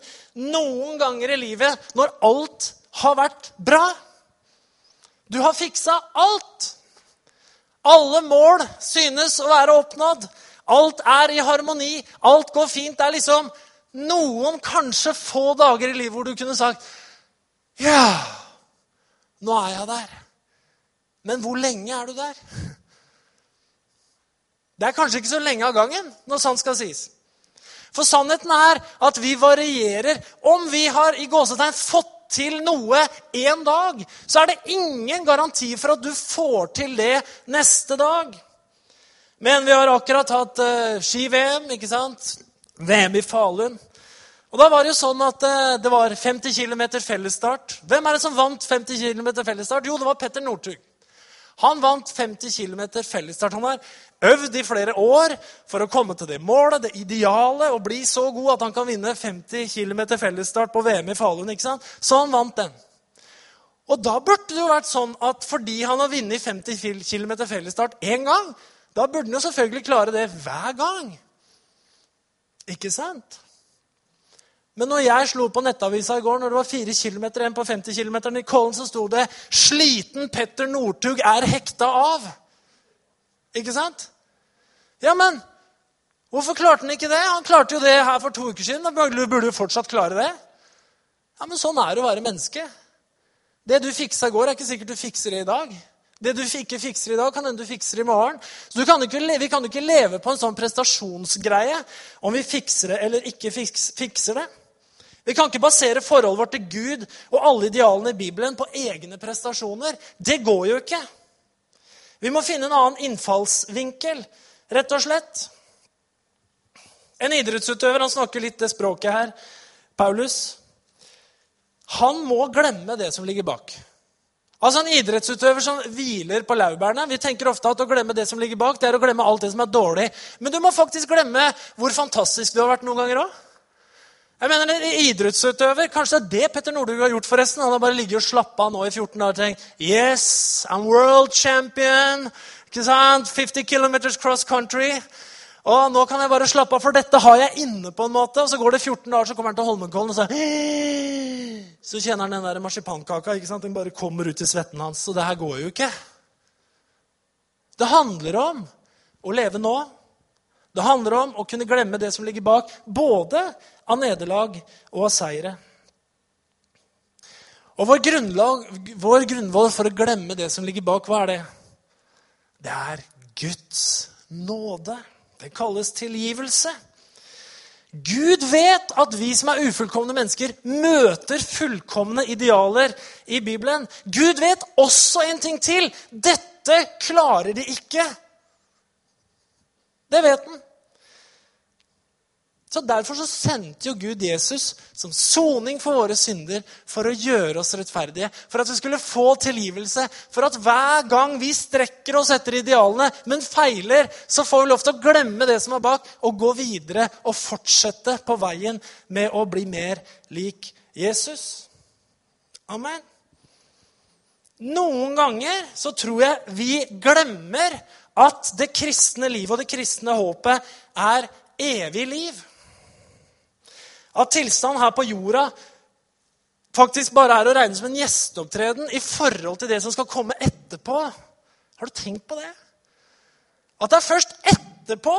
noen ganger i livet når alt har vært bra. Du har fiksa alt. Alle mål synes å være oppnådd. Alt er i harmoni. Alt går fint. Det er liksom noen kanskje få dager i livet hvor du kunne sagt Ja, nå er jeg der. Men hvor lenge er du der? Det er kanskje ikke så lenge av gangen, når sant skal sies. For sannheten er at vi varierer. Om vi har i gåsetegn fått til noe en dag, så er det ingen garanti for at du får til det neste dag. Men vi har akkurat hatt uh, ski-VM, ikke sant? VM i Falun. Og da var Det jo sånn at uh, det var 50 km fellesstart. Hvem er det som vant 50 km fellesstart? Jo, det var Petter Northug. Han vant 50 km fellesstart. Han har øvd i flere år for å komme til det målet, det idealet, og bli så god at han kan vinne 50 km fellesstart på VM i Falun. ikke sant? Så han vant den. Og da burde det jo vært sånn at fordi han har vunnet 50 km fellesstart én gang, da burde han jo selvfølgelig klare det hver gang. Ikke sant? Men når jeg slo på nettavisa i går, når det var 4 km igjen på 50 km i Kollen, så sto det 'Sliten Petter Northug er hekta av'. Ikke sant? Ja, men hvorfor klarte han ikke det? Han klarte jo det her for to uker siden. Da burde jo fortsatt klare det. Ja, men sånn er det å være menneske. Det du fiksa i går, er ikke sikkert du fikser det i dag. Det du ikke fikser i dag, kan hende du fikser i morgen. Så kan ikke, Vi kan ikke leve på en sånn prestasjonsgreie om vi fikser det eller ikke fikser det. Vi kan ikke basere forholdet vårt til Gud og alle idealene i Bibelen på egne prestasjoner. Det går jo ikke. Vi må finne en annen innfallsvinkel, rett og slett. En idrettsutøver han snakker litt det språket her, Paulus. Han må glemme det som ligger bak. Altså En idrettsutøver som hviler på laurbærene. Vi tenker ofte at å glemme det som ligger bak, det er å glemme alt det som er dårlig. Men du må faktisk glemme hvor fantastisk du har vært noen ganger òg. Jeg mener, en Idrettsutøver Kanskje det er det Petter Northug har gjort. forresten. Han har bare ligget og slappa av nå i 14 dager og tenkt Yes, I'm world champion. Ikke sant? 50 km cross country. Og nå kan jeg bare slappe av, for dette har jeg inne. på en måte. Og Så går det 14 dager, så kommer han til Holmenkollen, og så, [gasps] så kjenner han den der marsipankaka. ikke sant? Den bare kommer ut i svetten hans. Og det her går jo ikke. Det handler om å leve nå. Det handler om å kunne glemme det som ligger bak, både av nederlag og av seire. Og vår, grunnlag, vår grunnvoll for å glemme det som ligger bak, hva er det? Det er Guds nåde. Det kalles tilgivelse. Gud vet at vi som er ufullkomne mennesker, møter fullkomne idealer i Bibelen. Gud vet også en ting til. Dette klarer de ikke. Det vet han. Så Derfor så sendte jo Gud Jesus som soning for våre synder for å gjøre oss rettferdige. For at vi skulle få tilgivelse. For at hver gang vi strekker oss etter idealene, men feiler, så får vi lov til å glemme det som er bak, og gå videre og fortsette på veien med å bli mer lik Jesus. Amen. Noen ganger så tror jeg vi glemmer at det kristne livet og det kristne håpet er evig liv. At tilstanden her på jorda faktisk bare er å regne som en gjesteopptreden i forhold til det som skal komme etterpå. Har du tenkt på det? At det er først etterpå,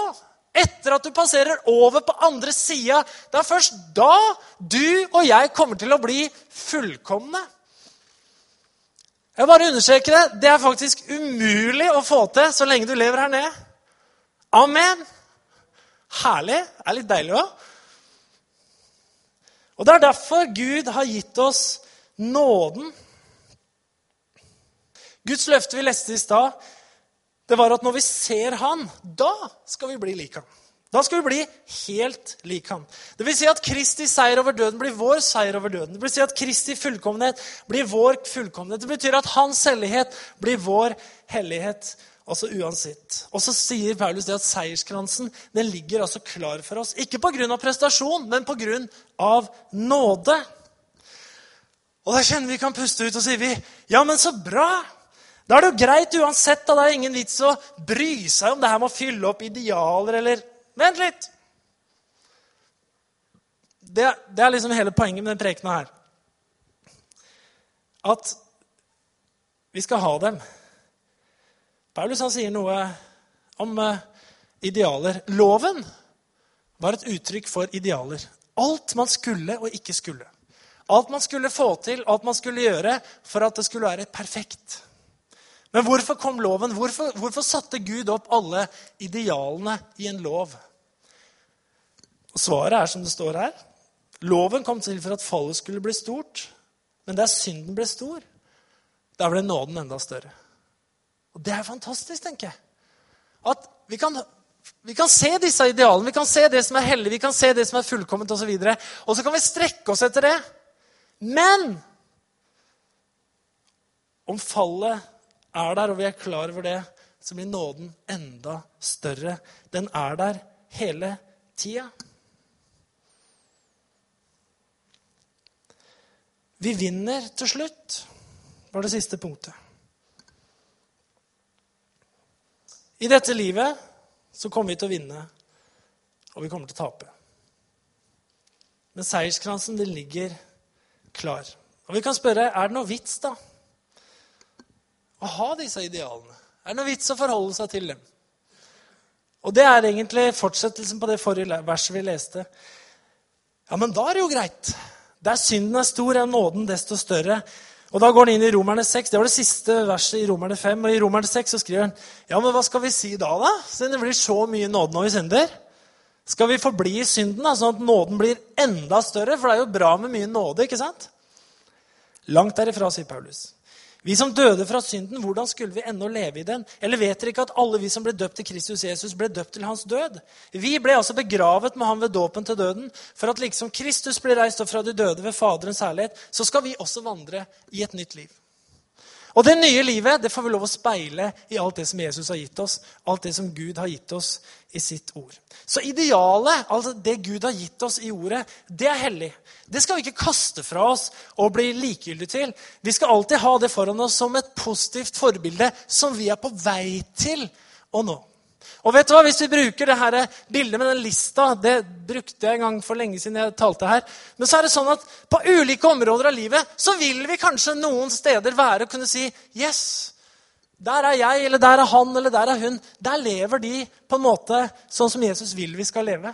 etter at du passerer over på andre sida, det er først da du og jeg kommer til å bli fullkomne. Jeg bare understreker det. Det er faktisk umulig å få til så lenge du lever her nede. Amen. Herlig. Det er litt deilig òg. Og Det er derfor Gud har gitt oss nåden. Guds løfte vi leste i stad, det var at når vi ser Han, da skal vi bli lik Han. Da skal vi bli helt lik Han. Det vil si at Kristi seier over døden blir vår seier over døden. Det vil si at Kristi fullkommenhet blir vår fullkommenhet. Det betyr at hans hellighet blir vår hellighet. Altså uansett. Og så sier Paulus det at seierskransen den ligger altså klar for oss. Ikke pga. prestasjon, men pga. nåde. Og da kjenner vi kan puste ut og sier vi, ja, men så bra. Da er det jo greit uansett. da Det er ingen vits å bry seg om det her med å fylle opp idealer eller Vent litt! Det, det er liksom hele poenget med den prekena her. At vi skal ha dem. Paulus han sier noe om uh, idealer. Loven var et uttrykk for idealer. Alt man skulle og ikke skulle. Alt man skulle få til, alt man skulle gjøre for at det skulle være perfekt. Men hvorfor kom loven? Hvorfor, hvorfor satte Gud opp alle idealene i en lov? Svaret er som det står her. Loven kom til for at fallet skulle bli stort. Men der synden ble stor, der ble nåden enda større. Og det er fantastisk, tenker jeg. At vi kan, vi kan se disse idealene, vi kan se det som er hellig, vi kan se det som er fullkomment osv. Og, så og så kan vi strekke oss etter det. Men om fallet er der, og vi er klar over det, så blir nåden enda større. Den er der hele tida. Vi vinner til slutt, var det siste punktet. I dette livet så kommer vi til å vinne, og vi kommer til å tape. Men seierskransen den ligger klar. Og vi kan spørre er det noe vits da, å ha disse idealene? Er det noe vits å forholde seg til dem? Og Det er egentlig fortsettelsen på det forrige verset vi leste. Ja, men da er det jo greit. Der synden er stor, er nåden desto større. Og Da går han inn i Romerne 6. Det var det siste verset i Romerne 5. Og i Romerne 6 så skriver han ja, men hva skal vi si da, da? Siden det blir så mye nåde når vi synder. Skal vi forbli i synden, da, sånn at nåden blir enda større? For det er jo bra med mye nåde, ikke sant? Langt derifra, sier Paulus. Vi som døde fra synden, hvordan skulle vi ennå leve i den? Eller vet dere ikke at alle vi som ble døpt til Kristus Jesus, ble døpt til hans død? Vi ble altså begravet med ham ved dåpen til døden, for at liksom Kristus ble reist opp fra de døde ved Faderens herlighet, så skal vi også vandre i et nytt liv. Og det nye livet det får vi lov å speile i alt det som Jesus har gitt oss, alt det som Gud har gitt oss i sitt ord. Så idealet, altså det Gud har gitt oss i ordet, det er hellig. Det skal vi ikke kaste fra oss og bli likegyldige til. Vi skal alltid ha det foran oss som et positivt forbilde som vi er på vei til å nå. Og vet du hva? Hvis vi bruker det her bildet med den lista Det brukte jeg en gang for lenge siden jeg talte her. Men så er det sånn at på ulike områder av livet så vil vi kanskje noen steder være og kunne si Yes, der er jeg, eller der er han, eller der er hun. Der lever de på en måte sånn som Jesus vil vi skal leve.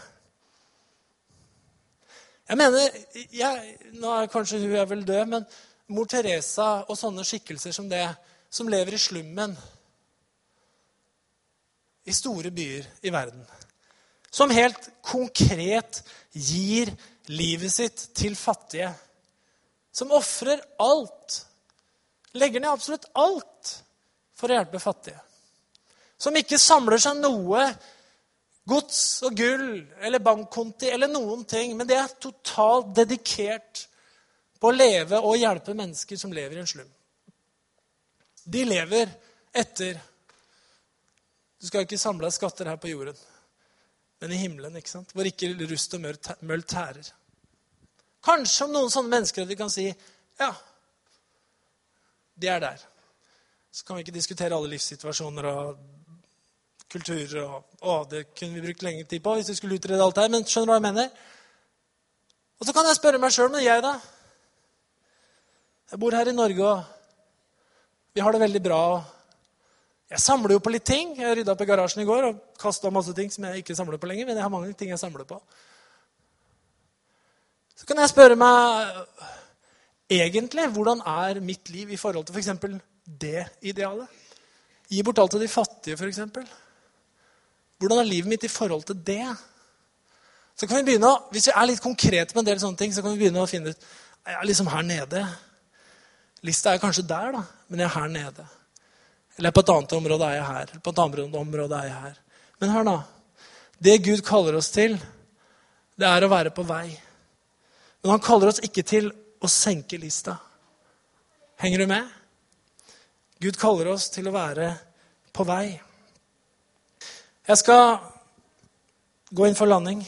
Jeg mener, jeg, Nå er kanskje hun er vel død, men mor Teresa og sånne skikkelser som det, som lever i slummen i store byer i verden. Som helt konkret gir livet sitt til fattige. Som ofrer alt. Legger ned absolutt alt for å hjelpe fattige. Som ikke samler seg noe gods og gull eller bankkonti eller noen ting, men det er totalt dedikert på å leve og hjelpe mennesker som lever i en slum. De lever etter Du skal ikke samle skatter her på jorden, men i himmelen, ikke sant? hvor ikke rust og møll tærer. Kanskje om noen sånne mennesker at vi kan si ja, de er der. Så kan vi ikke diskutere alle livssituasjoner og kulturer. og å, Det kunne vi brukt lenge tid på hvis vi skulle utrede alt her. Men skjønner du hva jeg mener? Og så kan jeg spørre meg sjøl, men jeg, da? Jeg bor her i Norge, og vi har det veldig bra. Jeg samler jo på litt ting. Jeg rydda opp i garasjen i går og kasta masse ting som jeg ikke samler på lenger. Men jeg har mange ting jeg samler på. Så kan jeg spørre meg egentlig hvordan er mitt liv i forhold til f.eks. det idealet? Gi bort alt til de fattige, f.eks. Hvordan er livet mitt i forhold til det? Så kan vi begynne, Hvis vi er litt konkrete på en del sånne ting, så kan vi begynne å finne ut jeg er liksom her nede. Lista er kanskje der, da, men jeg er her nede. Eller på et annet område er jeg her. Eller på et annet område er jeg her. Men hør, da. Det Gud kaller oss til, det er å være på vei. Men han kaller oss ikke til å senke lista. Henger du med? Gud kaller oss til å være på vei. Jeg skal gå inn for landing.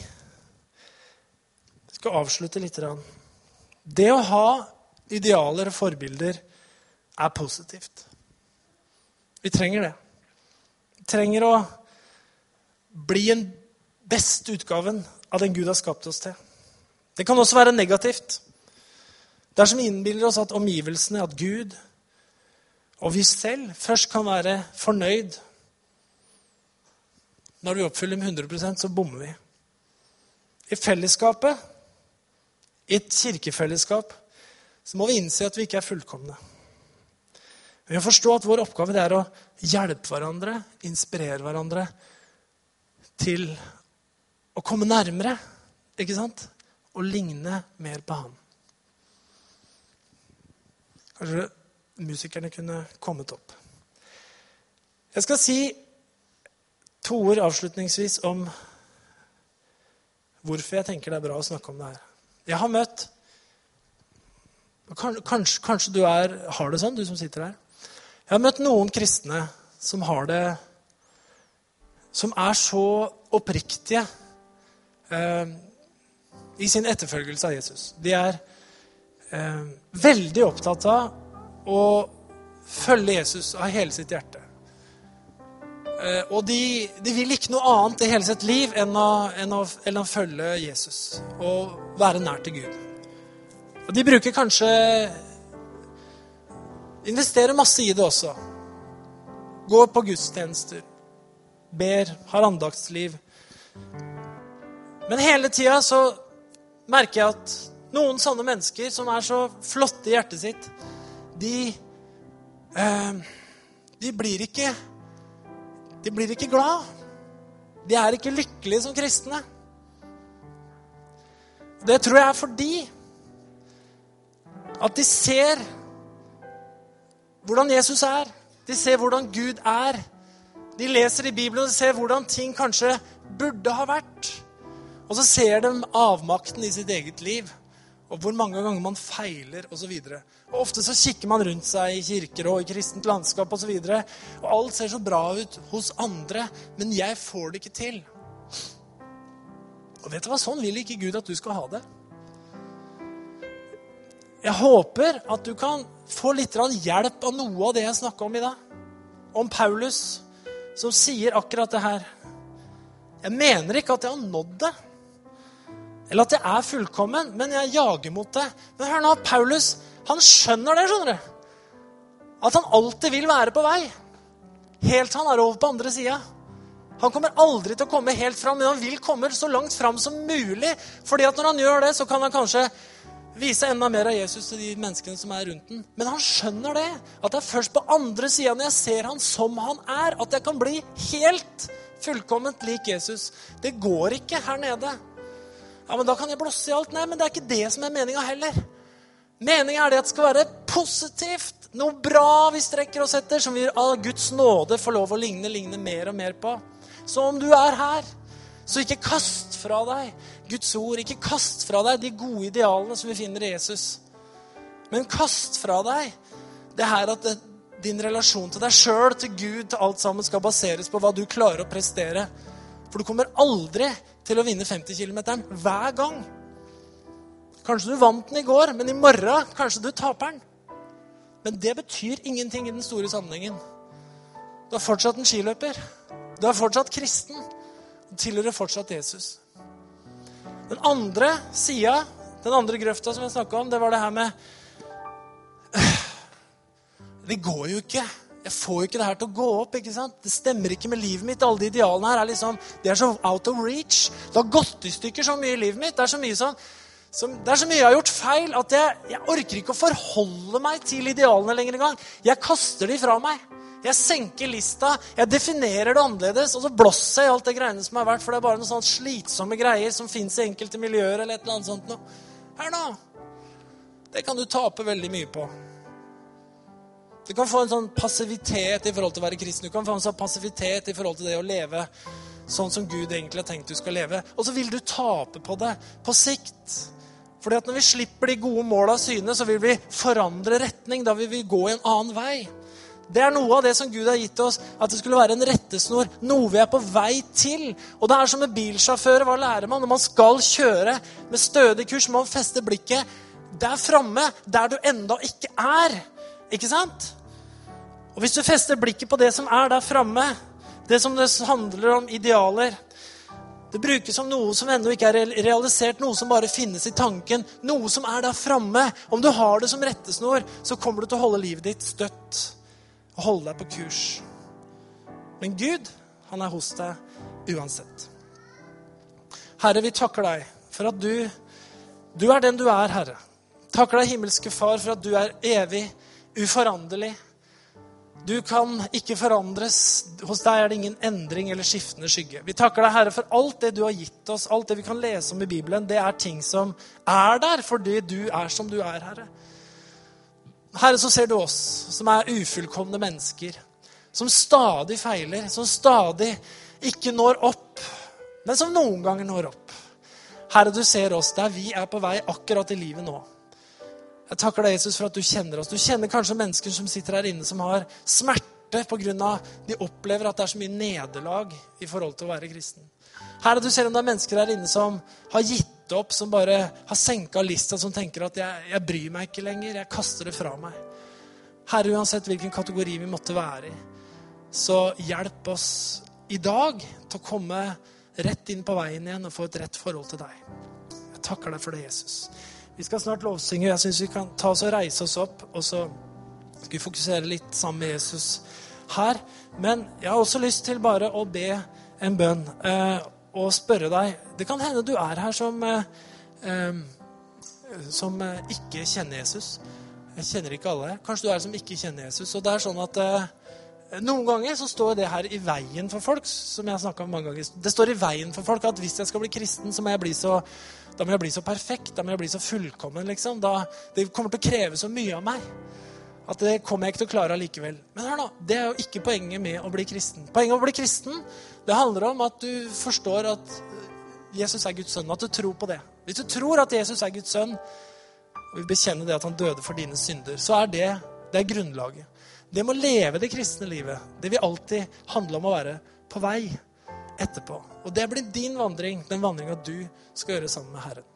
Jeg skal avslutte litt. Det å ha idealer og forbilder er positivt. Vi trenger det. Vi trenger å bli en beste utgaven av den Gud har skapt oss til. Det kan også være negativt. Dersom vi innbiller oss at omgivelsene, at Gud og vi selv først kan være fornøyd når vi oppfyller med 100% så bommer vi. I fellesskapet, i et kirkefellesskap, så må vi innse at vi ikke er fullkomne. Vi må forstå at vår oppgave er å hjelpe hverandre, inspirere hverandre til å komme nærmere. Ikke sant? Og ligne mer på han. Kanskje musikerne kunne kommet opp. Jeg skal si to ord avslutningsvis om hvorfor jeg tenker det er bra å snakke om det her. Jeg har møtt Kanskje, kanskje du er, har det sånn, du som sitter her. Jeg har møtt noen kristne som har det Som er så oppriktige eh, i sin etterfølgelse av Jesus. De er eh, veldig opptatt av å følge Jesus av hele sitt hjerte. Eh, og de, de, vil ikke noe annet i hele sitt liv enn å, enn, å, enn å, følge Jesus og være nær til Gud. Og de bruker kanskje Investerer masse i det også. Går på gudstjenester. Ber, har andaktsliv. Men hele tida så merker jeg at noen sånne mennesker som er så flotte i hjertet sitt, de eh, De blir ikke De blir ikke glad. De er ikke lykkelige som kristne. Det tror jeg er fordi at de ser hvordan Jesus er. De ser hvordan Gud er. De leser i Bibelen og ser hvordan ting kanskje burde ha vært. Og så ser de avmakten i sitt eget liv, og hvor mange ganger man feiler osv. Ofte så kikker man rundt seg i kirker og i kristent landskap osv. Og, så og alt ser så bra ut hos andre, men jeg får det ikke til. Og vet du hva? Sånn vil ikke Gud at du skal ha det. Jeg håper at du kan få litt hjelp av noe av det jeg snakka om i dag. Om Paulus, som sier akkurat det her. Jeg mener ikke at jeg har nådd det. Eller at jeg er fullkommen, men jeg jager mot det. Men hør nå, Paulus han skjønner det, skjønner du. At han alltid vil være på vei. Helt til han er over på andre sida. Han kommer aldri til å komme helt fram, men han vil komme så langt fram som mulig. fordi at når han gjør det, så kan han kanskje vise enda mer av Jesus til de menneskene som er rundt den. Men han skjønner det. At det er først på andre sida, når jeg ser han som han er, at jeg kan bli helt fullkomment lik Jesus. Det går ikke her nede. Ja, men da kan jeg blåse i alt. Nei, men det er ikke det som er meninga heller. Meninga er det at det skal være positivt. Noe bra vi strekker oss etter, som vi av Guds nåde får lov å ligne, ligne mer og mer på. Så om du er her, Så ikke kast fra deg Guds ord. Ikke kast fra deg de gode idealene som vi finner i Jesus. Men kast fra deg det her at det, din relasjon til deg sjøl, til Gud, til alt sammen skal baseres på hva du klarer å prestere. For du kommer aldri til å vinne 50 km hver gang. Kanskje du vant den i går, men i morgen kanskje du taper den. Men det betyr ingenting i den store sammenhengen. Du er fortsatt en skiløper. Du er fortsatt kristen. Du tilhører fortsatt Jesus. Den andre sida, den andre grøfta som jeg snakka om, det var det her med [sighs] Det går jo ikke. Jeg får jo ikke det her til å gå opp. ikke sant? Det stemmer ikke med livet mitt. Alle de idealene her er liksom, de er så out of reach. Det har gått i stykker så mye i livet mitt. Det er så mye sånn, som, det er så mye jeg har gjort feil, at jeg, jeg orker ikke å forholde meg til idealene lenger engang. Jeg kaster de fra meg. Jeg senker lista, jeg definerer det annerledes, og så blåser jeg i alt det greiene som har vært, for det er bare noen sånne slitsomme greier som fins i enkelte miljøer eller et eller annet sånt noe. Her nå! Det kan du tape veldig mye på. Du kan få en sånn passivitet i forhold til å være kristen. Du kan få en sånn passivitet i forhold til det å leve sånn som Gud egentlig har tenkt du skal leve. Og så vil du tape på det på sikt. Fordi at når vi slipper de gode måla av syne, så vil vi forandre retning. Da vil vi gå i en annen vei. Det er noe av det som Gud har gitt oss, at det skulle være en rettesnor. Noe vi er på vei til. Og det er som med bilsjåfører. Hva lærer man? Når man skal kjøre med stødig kurs, man feste blikket der framme, der du enda ikke er. Ikke sant? Og hvis du fester blikket på det som er der framme, det som det handler om idealer Det brukes som noe som ennå ikke er realisert, noe som bare finnes i tanken, noe som er der framme. Om du har det som rettesnor, så kommer du til å holde livet ditt støtt og holde deg på kurs. Men Gud, han er hos deg uansett. Herre, vi takker deg for at du, du er den du er, Herre. Takker deg, himmelske Far, for at du er evig, uforanderlig. Du kan ikke forandres. Hos deg er det ingen endring eller skiftende skygge. Vi takker deg, Herre, for alt det du har gitt oss, alt det vi kan lese om i Bibelen. Det er ting som er der fordi du er som du er, Herre. Herre, så ser du oss som er ufullkomne mennesker. Som stadig feiler, som stadig ikke når opp, men som noen ganger når opp. Herre, du ser oss der vi er på vei akkurat i livet nå. Jeg takker deg, Jesus, for at du kjenner oss. Du kjenner kanskje mennesker som sitter her inne, som har smerte pga. de opplever at det er så mye nederlag i forhold til å være kristen. Herre, du ser om det er mennesker her inne som har gitt opp, som bare har senka lista, som tenker at jeg, jeg bryr meg ikke lenger, jeg kaster det fra meg. Herre, uansett hvilken kategori vi måtte være i, så hjelp oss i dag til å komme rett inn på veien igjen og få et rett forhold til deg. Jeg takker deg for det, Jesus. Vi skal snart lovsynge. Jeg syns vi kan ta oss og reise oss opp, og så skal vi fokusere litt sammen med Jesus her. Men jeg har også lyst til bare å be en bønn eh, og spørre deg Det kan hende du er her som, eh, som eh, ikke kjenner Jesus. Jeg kjenner ikke alle. Kanskje du er som ikke kjenner Jesus. Og det er sånn at eh, noen ganger så står det her i veien for folk. som jeg har om mange ganger. Det står i veien for folk at hvis jeg skal bli kristen, så må jeg bli så, da må jeg bli så perfekt, da må jeg bli så fullkommen. liksom. Da, det kommer til å kreve så mye av meg at det kommer jeg ikke til å klare allikevel. Men hør nå, det er jo ikke poenget med å bli kristen. Poenget med å bli kristen det handler om at du forstår at Jesus er Guds sønn, at du tror på det. Hvis du tror at Jesus er Guds sønn, og vil bekjenne det at han døde for dine synder, så er det, det er grunnlaget. Det med å leve det kristne livet, det vil alltid handle om å være på vei etterpå. Og det blir din vandring, den vandringa du skal gjøre sammen med Herren.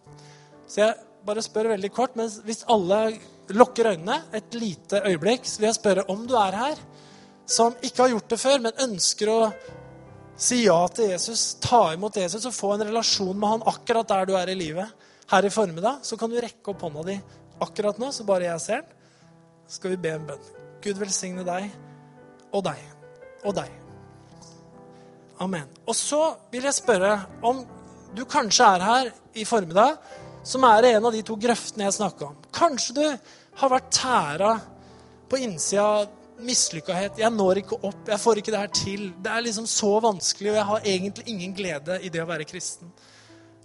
Så jeg bare spør veldig kort, men hvis alle lukker øynene et lite øyeblikk, så vil jeg spørre om du er her som ikke har gjort det før, men ønsker å si ja til Jesus, ta imot Jesus og få en relasjon med han akkurat der du er i livet her i formiddag, så kan du rekke opp hånda di akkurat nå, så bare jeg ser den. Så skal vi be en bønn. Gud velsigne deg og deg og deg. Amen. Og så vil jeg spørre om du kanskje er her i formiddag, som er en av de to grøftene jeg snakka om. Kanskje du har vært tæra på innsida av mislykkahet. Jeg når ikke opp, jeg får ikke det her til. Det er liksom så vanskelig, og jeg har egentlig ingen glede i det å være kristen.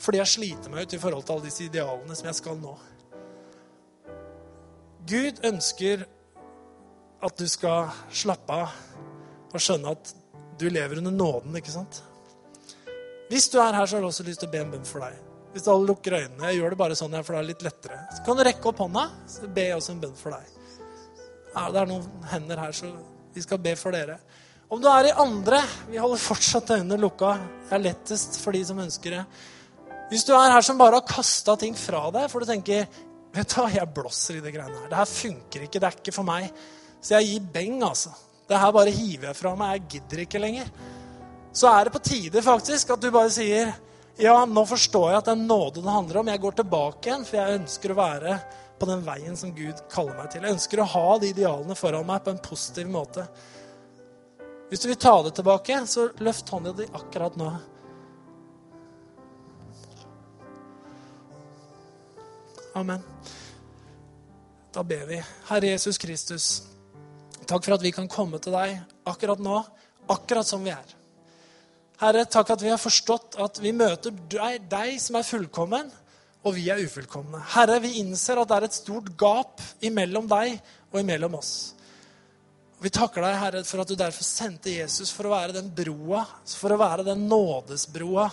Fordi jeg sliter meg ut i forhold til alle disse idealene som jeg skal nå. Gud ønsker at du skal slappe av og skjønne at du lever under nåden, ikke sant? Hvis du er her, så har jeg også lyst til å be en bønn for deg. Hvis alle lukker øynene, jeg gjør det bare sånn, for det er litt lettere. Så kan du rekke opp hånda, så ber jeg også en bønn for deg. Ja, det er noen hender her, så vi skal be for dere. Om du er i andre Vi holder fortsatt øynene lukka. Det er lettest for de som ønsker det. Hvis du er her som bare har kasta ting fra deg, for du tenker vet du hva, jeg blåser i det greiene her. Det her funker ikke. Det er ikke for meg. Så jeg gir beng, altså. Det her bare hiver jeg fra meg. Jeg gidder ikke lenger. Så er det på tide faktisk at du bare sier ja, nå forstår jeg at det er nåde det handler om. Jeg går tilbake igjen, for jeg ønsker å være på den veien som Gud kaller meg til. Jeg ønsker å ha de idealene foran meg på en positiv måte. Hvis du vil ta det tilbake, så løft hånda di akkurat nå. Amen. Da ber vi. Herre Jesus Kristus, takk for at vi kan komme til deg akkurat nå, akkurat som vi er. Herre, takk at vi har forstått at vi møter deg, deg som er fullkommen, og vi er ufullkomne. Herre, vi innser at det er et stort gap imellom deg og imellom oss. Vi takker deg, Herre, for at du derfor sendte Jesus for å være den broa, for å være den nådesbroa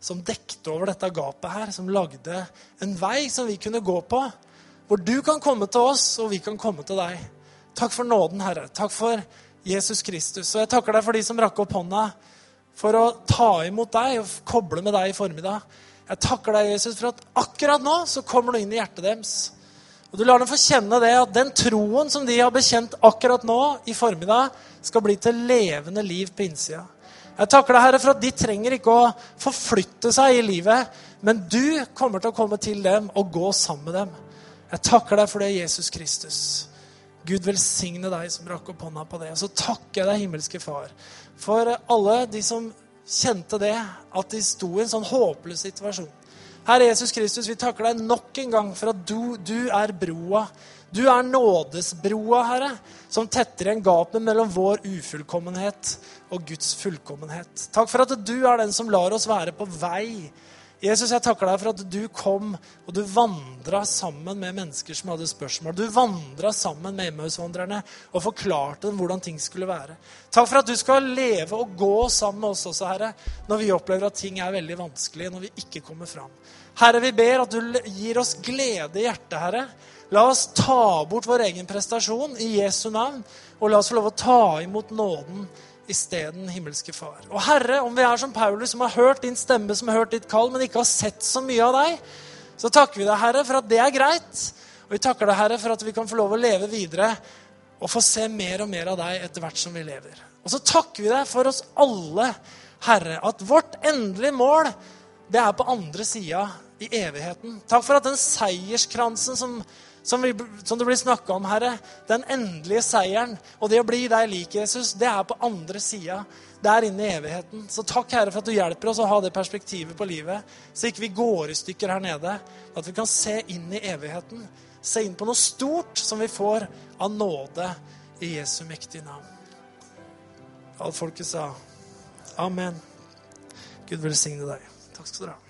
som dekte over dette gapet her, som lagde en vei som vi kunne gå på, hvor du kan komme til oss, og vi kan komme til deg. Takk for nåden, Herre. Takk for Jesus Kristus. Og jeg takker deg for de som rakk opp hånda for å ta imot deg og koble med deg i formiddag. Jeg takker deg, Jesus, for at akkurat nå så kommer du inn i hjertet deres. Og du lar dem få kjenne det at den troen som de har bekjent akkurat nå i formiddag, skal bli til levende liv på innsida. Jeg takker deg, Herre, for at de trenger ikke å forflytte seg i livet, men du kommer til å komme til dem og gå sammen med dem. Jeg takker deg for det, Jesus Kristus. Gud velsigne deg som rakk opp hånda på det. Så takker jeg deg, himmelske Far, for alle de som kjente det, at de sto i en sånn håpløs situasjon. Herre Jesus Kristus, vi takker deg nok en gang for at du, du er broa. Du er nådesbroa, Herre, som tetter igjen gapet mellom vår ufullkommenhet og Guds fullkommenhet. Takk for at du er den som lar oss være på vei Jesus, jeg takker deg for at du kom og du vandra sammen med mennesker som hadde spørsmål. Du vandra sammen med Emmaus-vandrerne og forklarte dem hvordan ting skulle være. Takk for at du skal leve og gå sammen med oss også, Herre, når vi opplever at ting er veldig vanskelig, når vi ikke kommer fram. Herre, vi ber at du gir oss glede i hjertet, Herre. La oss ta bort vår egen prestasjon i Jesu navn, og la oss få lov å ta imot nåden isteden, himmelske Far. Og Herre, om vi er som Paulus, som har hørt din stemme, som har hørt ditt kall, men ikke har sett så mye av deg, så takker vi deg, Herre, for at det er greit. Og vi takker deg, Herre, for at vi kan få lov å leve videre og få se mer og mer av deg etter hvert som vi lever. Og så takker vi deg for oss alle, Herre, at vårt endelige mål, det er på andre sida i evigheten. Takk for at den seierskransen som som, vi, som det blir snakka om, Herre, den endelige seieren og det å bli deg lik Jesus, det er på andre sida. er inne i evigheten. Så takk, Herre, for at du hjelper oss å ha det perspektivet på livet, så ikke vi går i stykker her nede. At vi kan se inn i evigheten. Se inn på noe stort som vi får av nåde i Jesu mektige navn. Alt folket sa amen. Gud velsigne deg. Takk skal dere ha.